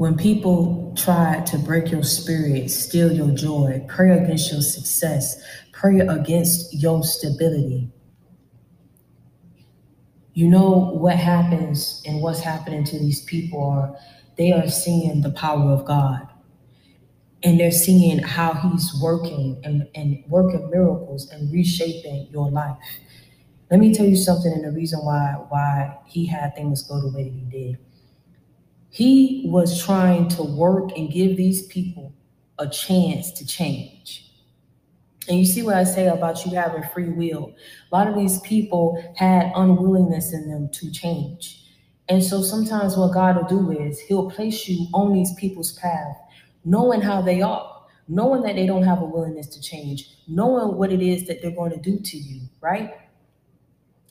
When people try to break your spirit, steal your joy, pray against your success, pray against your stability, you know what happens and what's happening to these people are they are seeing the power of God and they're seeing how he's working and, and working miracles and reshaping your life. Let me tell you something and the reason why why he had things go the way that he did. He was trying to work and give these people a chance to change. And you see what I say about you having free will. A lot of these people had unwillingness in them to change. And so sometimes what God will do is he'll place you on these people's path, knowing how they are, knowing that they don't have a willingness to change, knowing what it is that they're going to do to you, right?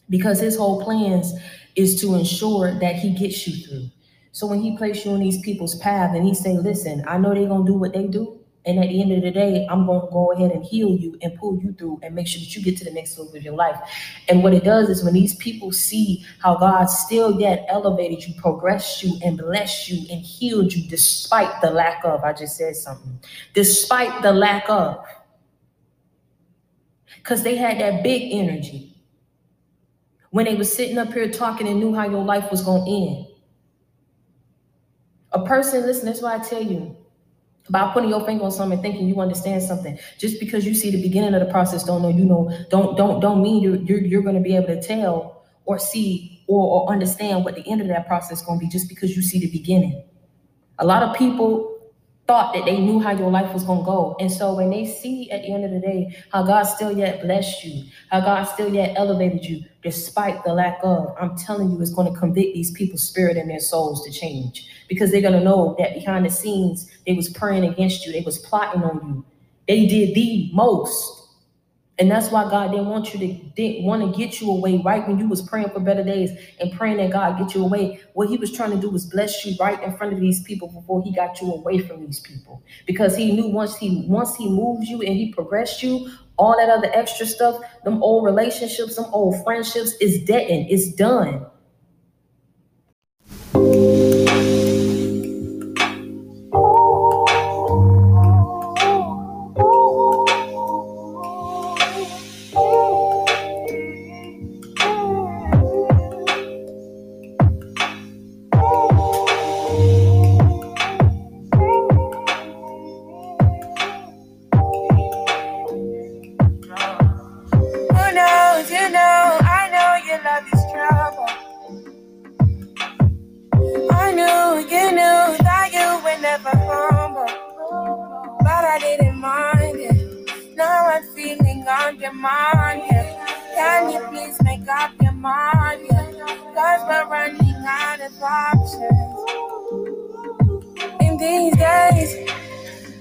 Because his whole plans is to ensure that he gets you through. So when he placed you on these people's path and he say, listen, I know they're going to do what they do, and at the end of the day, I'm going to go ahead and heal you and pull you through and make sure that you get to the next level of your life. And what it does is when these people see how God still yet elevated you, progressed you, and blessed you and healed you despite the lack of, I just said something, despite the lack of, because they had that big energy. When they were sitting up here talking and knew how your life was going to end. A person, listen, that's why I tell you, about putting your finger on something thinking you understand something just because you see the beginning of the process don't know you know don't don't don't mean you're you're, you're going to be able to tell or see or, or understand what the end of that process is going to be just because you see the beginning. A lot of people thought that they knew how your life was going to go. And so when they see at the end of the day how God still yet blessed you, how God still yet elevated you, despite the lack of, I'm telling you, it's going to convict these people's spirit and their souls to change because they're going to know that behind the scenes, they was praying against you. They was plotting on you. They did the most and that's why God didn't want you to didn't want to get you away right when you was praying for better days and praying that God get you away. What he was trying to do was bless you right in front of these people before he got you away from these people. Because he knew once he once he moved you and he progressed you, all that other extra stuff, them old relationships, some old friendships is dead and it's done. your mind, yeah. Can you please make up your mind, yeah? Cause we're running out of options. In these days,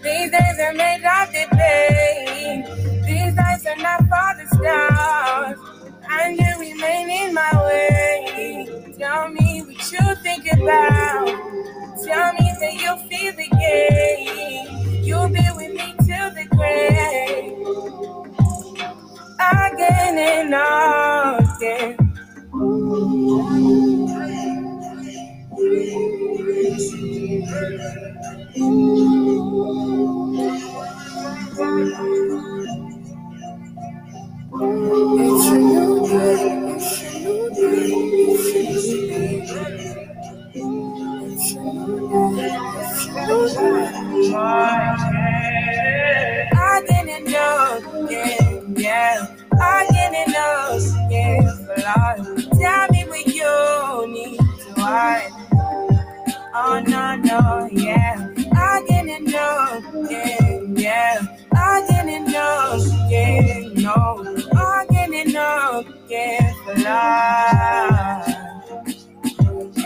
these days are made of debate. These nights are not for the stars. And you remain in my way. Tell me what you think about. Tell me that you feel the game. You'll be with me till the grave. and again. Ooh. no, yeah. I didn't know, yeah, yeah. I didn't know, yeah, no. I didn't know, yeah, for love.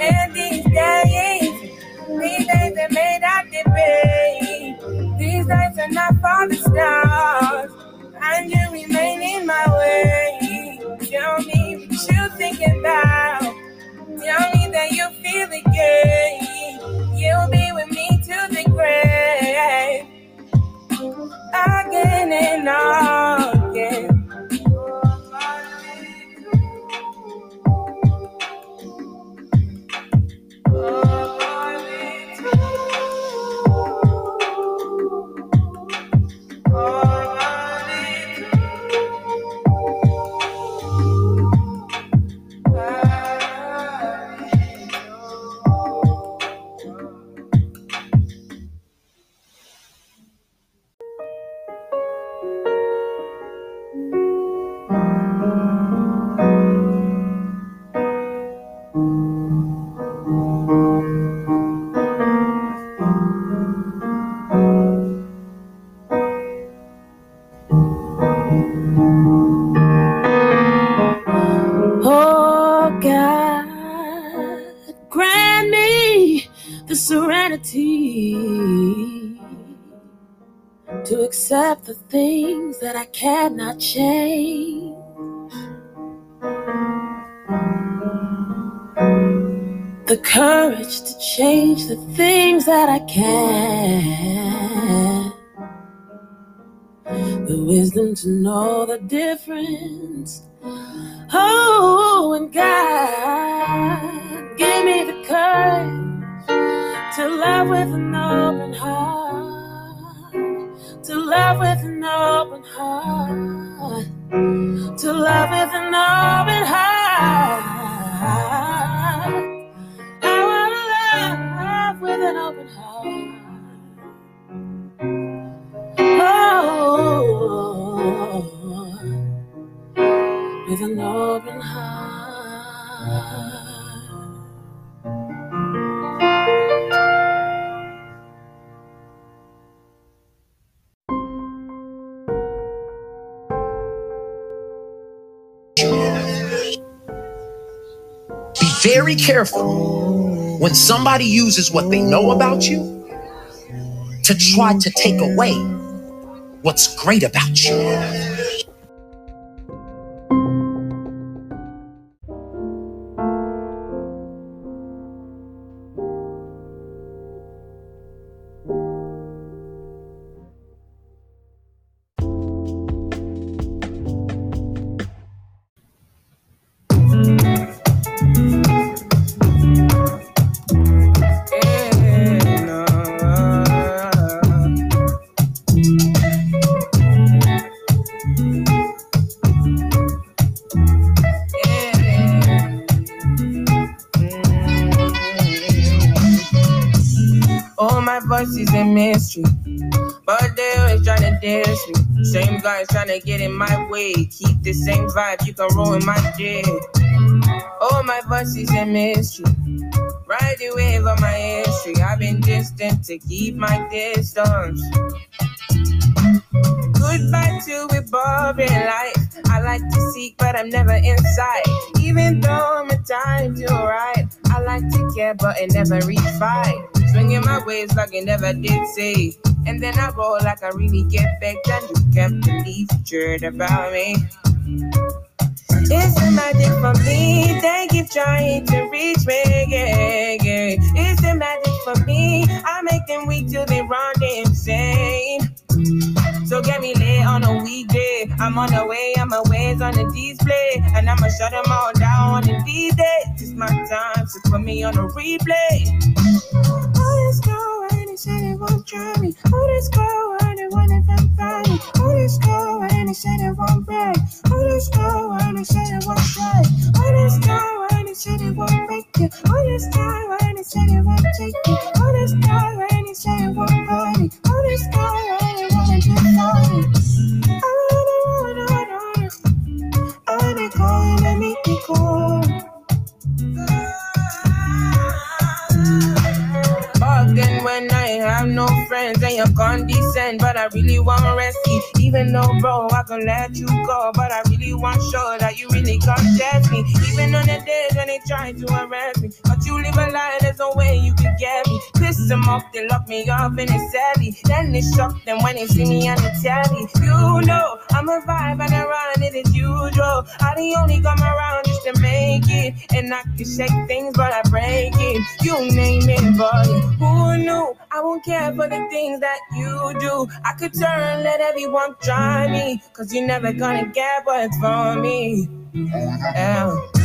And these days, these days are made out debate. These nights are not for the stars. And you remain in my way. Tell me what you're thinking about. Tell me that you serenity to accept the things that I cannot change. The courage to change the things that I can. The wisdom to know the difference. Oh, love with an open heart. To love with an open heart. To love with an open heart. I want to love with an open heart. Oh, with an open heart. Very careful when somebody uses what they know about you to try to take away what's great about you. Voice is a mystery. But they always trying to diss me. Same guys trying to get in my way. Keep the same vibe, you can ruin my day. All my voice is a mystery. Ride the wave of my history. I've been distant to keep my distance. Goodbye to a boring life. I like to seek, but I'm never inside. Even though my time's alright, I like to care, but it never fight. Swinging my waves like it never did say. And then I roll like I really get back. And you can't believe you heard about me. It's the magic for me. They keep trying to reach me. It's the magic for me. I make them weak till they run insane. So get me I'm on the way, I'm always on the display. And I'ma shut them all down on the D-Day. It's my time, so put me on a replay. Oh, this girl, and they said it won't try me. Oh, this girl, and they wanna them find me. Oh, this girl, and they said it won't break. Oh, this girl, and they said it won't break. Oh, this girl, and they said it won't break you. Oh, this girl, and they said it won't take you. Oh, this girl, and they said it won't party. Oh, this girl, you condescend, but I really want rescue. Even though, bro, I can let you go, but I really want sure that you really can't judge me. Even on the days when they try to arrest me, but you live a lie, there's no way you can get me. Piss them off, they lock me up in a celly. Then they shock them when they see me on the telly. You know, I'm a vibe and I run it as usual. I the only come around to make it, and I can shake things, but I break it. You name it, but Who knew? I won't care for the things that you do. I could turn, let everyone try me, cause you're never gonna get what's for me. Yeah.